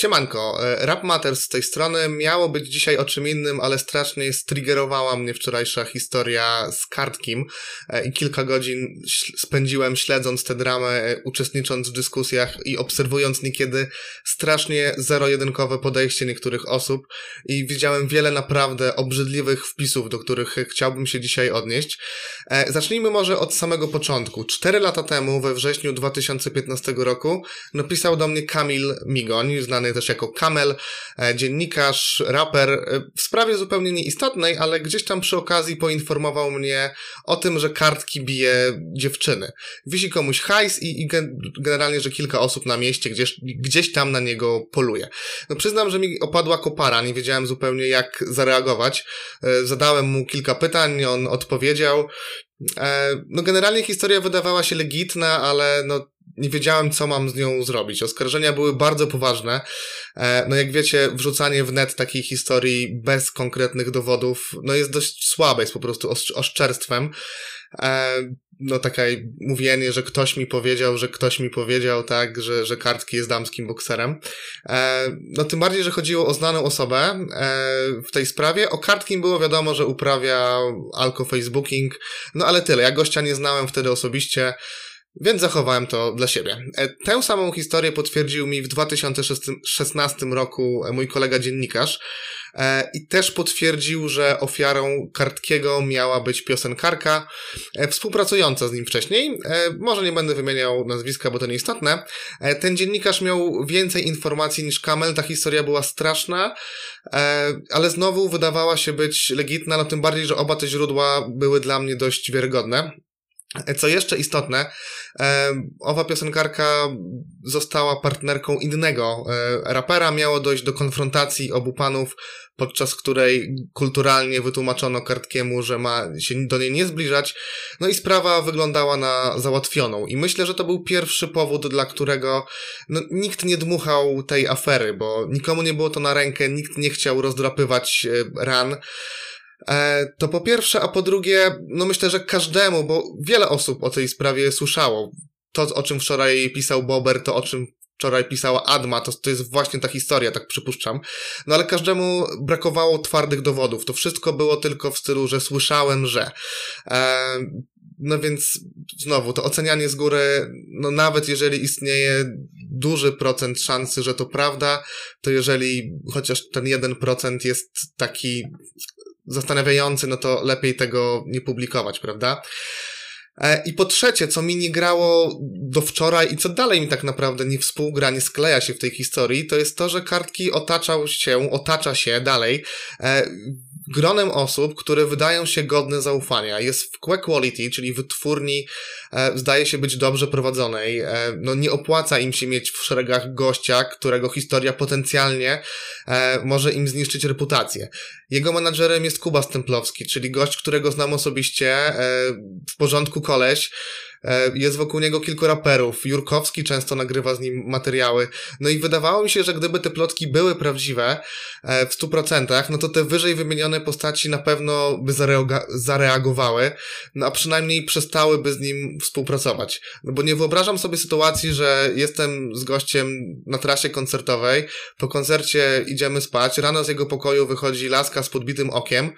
Siemanko, e, Rap Matters z tej strony. Miało być dzisiaj o czym innym, ale strasznie striggerowała mnie wczorajsza historia z Kartkim e, i kilka godzin spędziłem śledząc tę dramę, e, uczestnicząc w dyskusjach i obserwując niekiedy strasznie zero-jedynkowe podejście niektórych osób i widziałem wiele naprawdę obrzydliwych wpisów, do których chciałbym się dzisiaj odnieść. Zacznijmy może od samego początku. Cztery lata temu, we wrześniu 2015 roku, napisał do mnie Kamil Migoń, znany też jako Kamel, e, dziennikarz, raper, e, w sprawie zupełnie nieistotnej, ale gdzieś tam przy okazji poinformował mnie o tym, że kartki bije dziewczyny. Wisi komuś hajs i, i generalnie, że kilka osób na mieście gdzieś, gdzieś tam na niego poluje. No przyznam, że mi opadła kopara, nie wiedziałem zupełnie jak zareagować. E, zadałem mu kilka pytań, on odpowiedział. No generalnie historia wydawała się legitna, ale no nie wiedziałem, co mam z nią zrobić. Oskarżenia były bardzo poważne. E, no jak wiecie, wrzucanie w net takiej historii bez konkretnych dowodów, no jest dość słabe, jest po prostu oszczerstwem. E, no takie mówienie, że ktoś mi powiedział, że ktoś mi powiedział, tak, że, że Kartki jest damskim bokserem. E, no tym bardziej, że chodziło o znaną osobę w tej sprawie. O Kartkim było wiadomo, że uprawia alko-facebooking, no ale tyle. Ja gościa nie znałem wtedy osobiście. Więc zachowałem to dla siebie. E, tę samą historię potwierdził mi w 2016 roku mój kolega dziennikarz e, i też potwierdził, że ofiarą Kartkiego miała być piosenkarka e, współpracująca z nim wcześniej. Może nie będę wymieniał nazwiska, bo to nieistotne. Ten dziennikarz miał więcej informacji niż Kamel, ta historia była straszna, ale znowu wydawała się być legitna, no tym bardziej, że oba te źródła były dla mnie dość wiarygodne. Co jeszcze istotne, owa piosenkarka została partnerką innego e, rapera. Miało dojść do konfrontacji obu panów, podczas której kulturalnie wytłumaczono Kartkiemu, że ma się do niej nie zbliżać. No i sprawa wyglądała na załatwioną. I myślę, że to był pierwszy powód, dla którego no, nikt nie dmuchał tej afery, bo nikomu nie było to na rękę, nikt nie chciał rozdrapywać e, ran. E, to po pierwsze, a po drugie, no myślę, że każdemu, bo wiele osób o tej sprawie słyszało. To, o czym wczoraj pisał Bober, to o czym wczoraj pisała Adma, to, to jest właśnie ta historia, tak przypuszczam. No ale każdemu brakowało twardych dowodów. To wszystko było tylko w stylu, że słyszałem, że. E, no więc znowu, to ocenianie z góry, no nawet jeżeli istnieje duży procent szansy, że to prawda, to jeżeli chociaż ten jeden procent jest taki zastanawiający, no to lepiej tego nie publikować, prawda? E, I po trzecie, co mi nie grało do wczoraj i co dalej mi tak naprawdę nie współgra, nie skleja się w tej historii, to jest to, że kartki otaczał się, otacza się dalej e, gronem osób, które wydają się godne zaufania. Jest w Que Quality, czyli wytwórni, e, zdaje się być dobrze prowadzonej. E, no nie opłaca im się mieć w szeregach gościa, którego historia potencjalnie e, może im zniszczyć reputację. Jego menadżerem jest Kuba Stemplowski, czyli gość, którego znam osobiście, e, w porządku koleś, jest wokół niego kilku raperów. Jurkowski często nagrywa z nim materiały. No i wydawało mi się, że gdyby te plotki były prawdziwe e, w stu procentach, no to te wyżej wymienione postaci na pewno by zareagowały, no a przynajmniej przestałyby z nim współpracować. No bo nie wyobrażam sobie sytuacji, że jestem z gościem na trasie koncertowej, po koncercie idziemy spać, rano z jego pokoju wychodzi laska z podbitym okiem,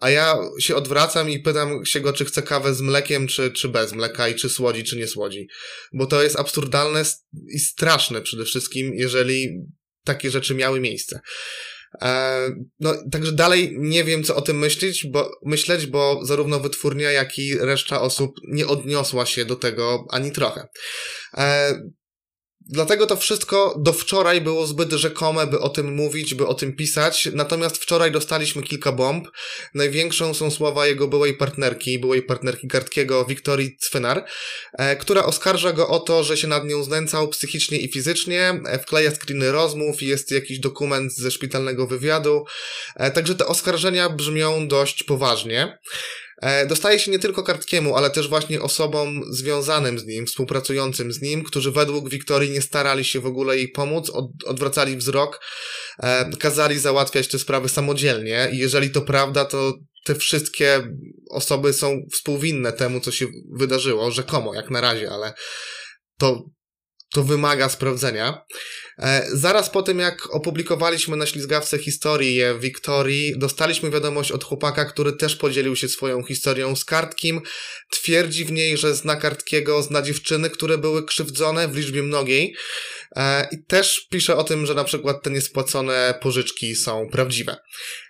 a ja się odwracam i pytam się go, czy chce kawę z mlekiem, czy, czy bez mleka i czy słodzi, czy nie słodzi. Bo to jest absurdalne i straszne przede wszystkim, jeżeli takie rzeczy miały miejsce. E, no, także dalej nie wiem, co o tym myśleć, bo, myśleć, bo zarówno wytwórnia, jak i reszta osób nie odniosła się do tego ani trochę. Dlatego to wszystko do wczoraj było zbyt rzekome, by o tym mówić, by o tym pisać. Natomiast wczoraj dostaliśmy kilka bomb. Największą są słowa jego byłej partnerki, byłej partnerki Kartkiego, Wiktorii Cwynar, e, która oskarża go o to, że się nad nią znęcał psychicznie i fizycznie, e, wkleja screeny rozmów, jest jakiś dokument ze szpitalnego wywiadu. E, także te oskarżenia brzmią dość poważnie. E, dostaje się nie tylko Kartkiemu, ale też właśnie osobom związanym z nim, współpracującym z nim, którzy według Wiktorii nie starali się w ogóle jej pomóc, od, odwracali wzrok, e, kazali załatwiać te sprawy samodzielnie. I jeżeli to prawda, to te wszystkie osoby są współwinne temu, co się wydarzyło, rzekomo, jak na razie, ale to to wymaga sprawdzenia. E, zaraz po tym, jak opublikowaliśmy na ślizgawce historię Wiktorii, dostaliśmy wiadomość od chłopaka, który też podzielił się swoją historią z Kartkim. Twierdzi w niej, że zna Kartkiego, zna dziewczyny, które były krzywdzone w liczbie mnogiej. E, I też pisze o tym, że na przykład te niespłacone pożyczki są prawdziwe.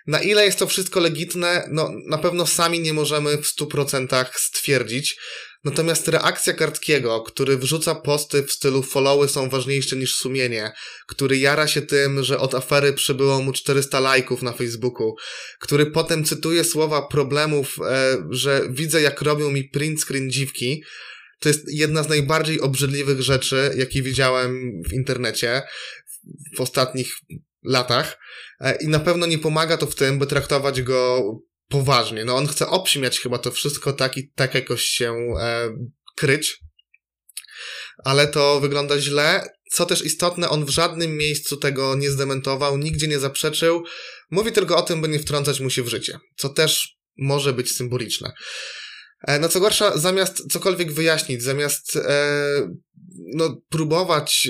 Na ile jest to wszystko legitne, no na pewno sami nie możemy w 100% stwierdzić. Natomiast reakcja Kartkiego, który wrzuca posty w stylu followy są ważniejsze niż sumienie, który jara się tym, że od afery przybyło mu 400 lajków na Facebooku, który potem cytuje słowa problemów, e, że widzę jak robią mi print screen dziwki, to jest jedna z najbardziej obrzydliwych rzeczy, jakie widziałem w internecie w ostatnich latach. E, I na pewno nie pomaga to w tym, by traktować go poważnie. No on chce obśmiać chyba to wszystko tak i tak jakoś się e, kryć. Ale to wygląda źle. Co też istotne, on w żadnym miejscu tego nie zdementował, nigdzie nie zaprzeczył. Mówi tylko o tym, by nie wtrącać mu się w życie. Co też może być symboliczne. E, no co gorsza, zamiast cokolwiek wyjaśnić, zamiast e, no, próbować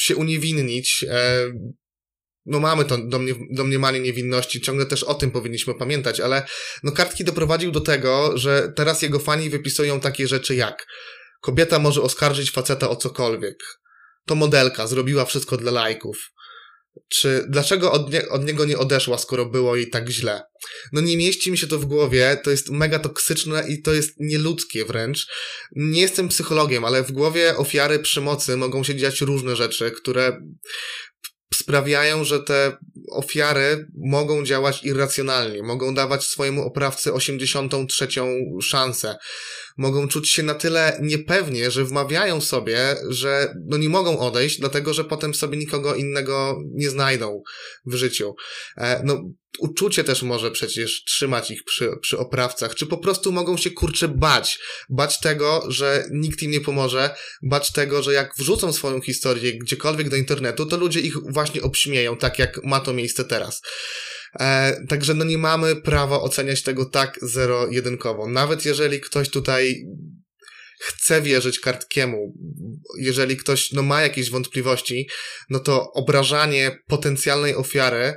się uniewinnić, e, no mamy to domnie, domniemanie niewinności, ciągle też o tym powinniśmy pamiętać, ale no kartki doprowadził do tego, że teraz jego fani wypisują takie rzeczy jak kobieta może oskarżyć faceta o cokolwiek, to modelka zrobiła wszystko dla lajków, czy dlaczego od, nie, od niego nie odeszła, skoro było jej tak źle? No nie mieści mi się to w głowie, to jest mega toksyczne i to jest nieludzkie wręcz. Nie jestem psychologiem, ale w głowie ofiary przemocy mogą się dziać różne rzeczy, które sprawiają, że te ofiary mogą działać irracjonalnie, mogą dawać swojemu oprawcy 83 szansę. Mogą czuć się na tyle niepewnie, że wmawiają sobie, że no nie mogą odejść, dlatego że potem sobie nikogo innego nie znajdą w życiu. E, no, uczucie też może przecież trzymać ich przy, przy oprawcach, czy po prostu mogą się kurczę bać. Bać tego, że nikt im nie pomoże, bać tego, że jak wrzucą swoją historię gdziekolwiek do internetu, to ludzie ich właśnie obśmieją, tak jak ma to miejsce teraz. E, także no nie mamy prawa oceniać tego tak zero-jedynkowo. Nawet jeżeli ktoś tutaj chce wierzyć kartkiemu, jeżeli ktoś no, ma jakieś wątpliwości, no to obrażanie potencjalnej ofiary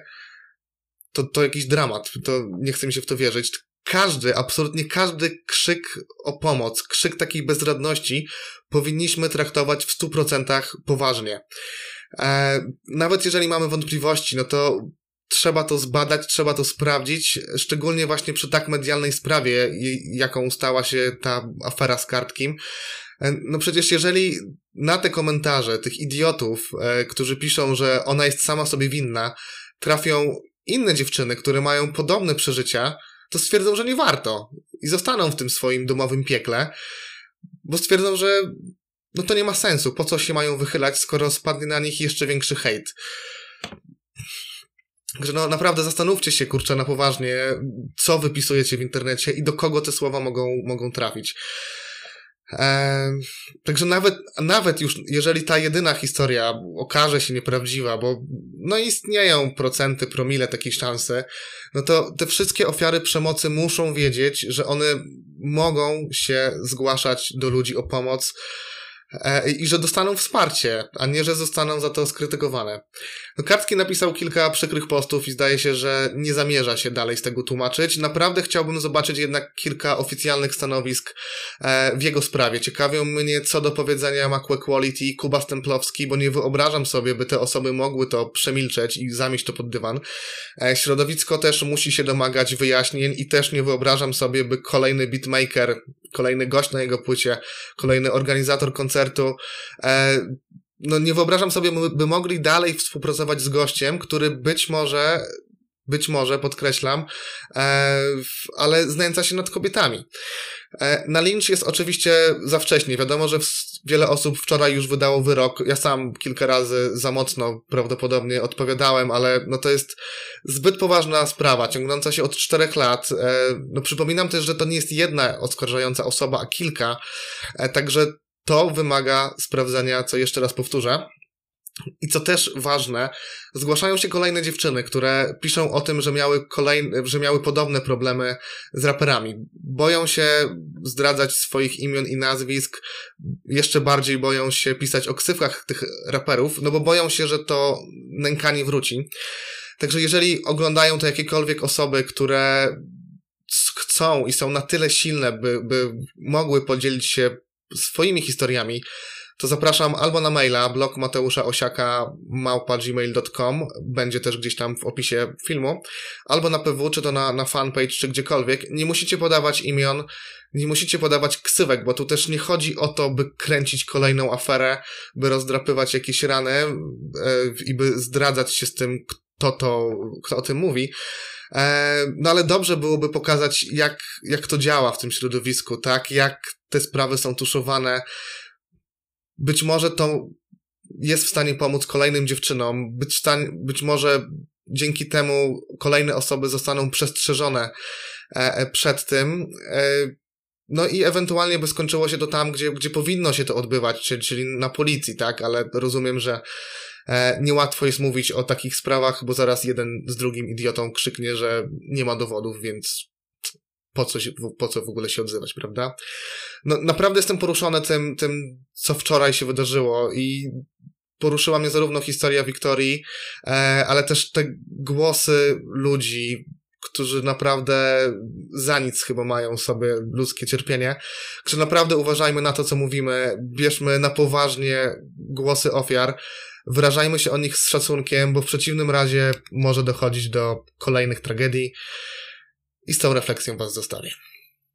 to, to jakiś dramat. To nie chcę mi się w to wierzyć. Każdy, absolutnie każdy krzyk o pomoc, krzyk takiej bezradności powinniśmy traktować w stu procentach poważnie. E, nawet jeżeli mamy wątpliwości, no to trzeba to zbadać, trzeba to sprawdzić, szczególnie właśnie przy tak medialnej sprawie, jaką stała się ta afera z kartkim. E, no przecież jeżeli na te komentarze tych idiotów, e, którzy piszą, że ona jest sama sobie winna, trafią inne dziewczyny, które mają podobne przeżycia, to stwierdzą, że nie warto i zostaną w tym swoim domowym piekle, bo stwierdzą, że no to nie ma sensu, po co się mają wychylać, skoro spadnie na nich jeszcze większy hejt. Także no naprawdę zastanówcie się, kurczę, na poważnie, co wypisujecie w internecie i do kogo te słowa mogą, mogą trafić. Także nawet, nawet już, jeżeli ta jedyna historia okaże się nieprawdziwa, bo no istnieją procenty, promile takiej szansy, no to te wszystkie ofiary przemocy muszą wiedzieć, że one mogą się zgłaszać do ludzi o pomoc, i że dostaną wsparcie, a nie, że zostaną za to skrytykowane. No, Kartki napisał kilka przykrych postów i zdaje się, że nie zamierza się dalej z tego tłumaczyć. Naprawdę chciałbym zobaczyć jednak kilka oficjalnych stanowisk e, w jego sprawie. Ciekawią mnie, co do powiedzenia ma Quality i Kuba Stemplowski, bo nie wyobrażam sobie, by te osoby mogły to przemilczeć i zamieść to pod dywan. E, środowisko też musi się domagać wyjaśnień i też nie wyobrażam sobie, by kolejny beatmaker, kolejny gość na jego płycie, kolejny organizator koncertu, e, no nie wyobrażam sobie, by mogli dalej współpracować z gościem, który być może być może, podkreślam, e, ale znęca się nad kobietami. E, na Lynch jest oczywiście za wcześnie. Wiadomo, że wiele osób wczoraj już wydało wyrok. Ja sam kilka razy za mocno prawdopodobnie odpowiadałem, ale no to jest zbyt poważna sprawa, ciągnąca się od czterech lat. E, no przypominam też, że to nie jest jedna oskarżająca osoba, a kilka. Także to wymaga sprawdzenia, co jeszcze raz powtórzę. I co też ważne, zgłaszają się kolejne dziewczyny, które piszą o tym, że miały kolejne, że miały podobne problemy z raperami. Boją się zdradzać swoich imion i nazwisk, jeszcze bardziej boją się pisać o ksywkach tych raperów, no bo boją się, że to nękanie wróci. Także jeżeli oglądają to jakiekolwiek osoby, które chcą i są na tyle silne, by, by mogły podzielić się swoimi historiami, to zapraszam albo na maila blog Mateusza Osiaka małpa.gmail.com, będzie też gdzieś tam w opisie filmu, albo na PW, czy to na, na fanpage, czy gdziekolwiek. Nie musicie podawać imion, nie musicie podawać ksywek, bo tu też nie chodzi o to, by kręcić kolejną aferę, by rozdrapywać jakieś rany yy, i by zdradzać się z tym, kto to, kto o tym mówi. E, no ale dobrze byłoby pokazać, jak, jak to działa w tym środowisku, tak? Jak te sprawy są tuszowane, być może to jest w stanie pomóc kolejnym dziewczynom, być, być może dzięki temu kolejne osoby zostaną przestrzeżone e, e, przed tym. E, no i ewentualnie by skończyło się to tam, gdzie, gdzie powinno się to odbywać, czyli na policji, tak? Ale rozumiem, że niełatwo jest mówić o takich sprawach, bo zaraz jeden z drugim idiotą krzyknie, że nie ma dowodów, więc po co, się, po co w ogóle się odzywać, prawda? No, naprawdę jestem poruszony tym, tym, co wczoraj się wydarzyło i poruszyła mnie zarówno historia Wiktorii, e, ale też te głosy ludzi, którzy naprawdę za nic chyba mają sobie ludzkie cierpienie, że naprawdę uważajmy na to, co mówimy, bierzmy na poważnie głosy ofiar, wyrażajmy się o nich z szacunkiem, bo w przeciwnym razie może dochodzić do kolejnych tragedii i z tą refleksją Was zostawię.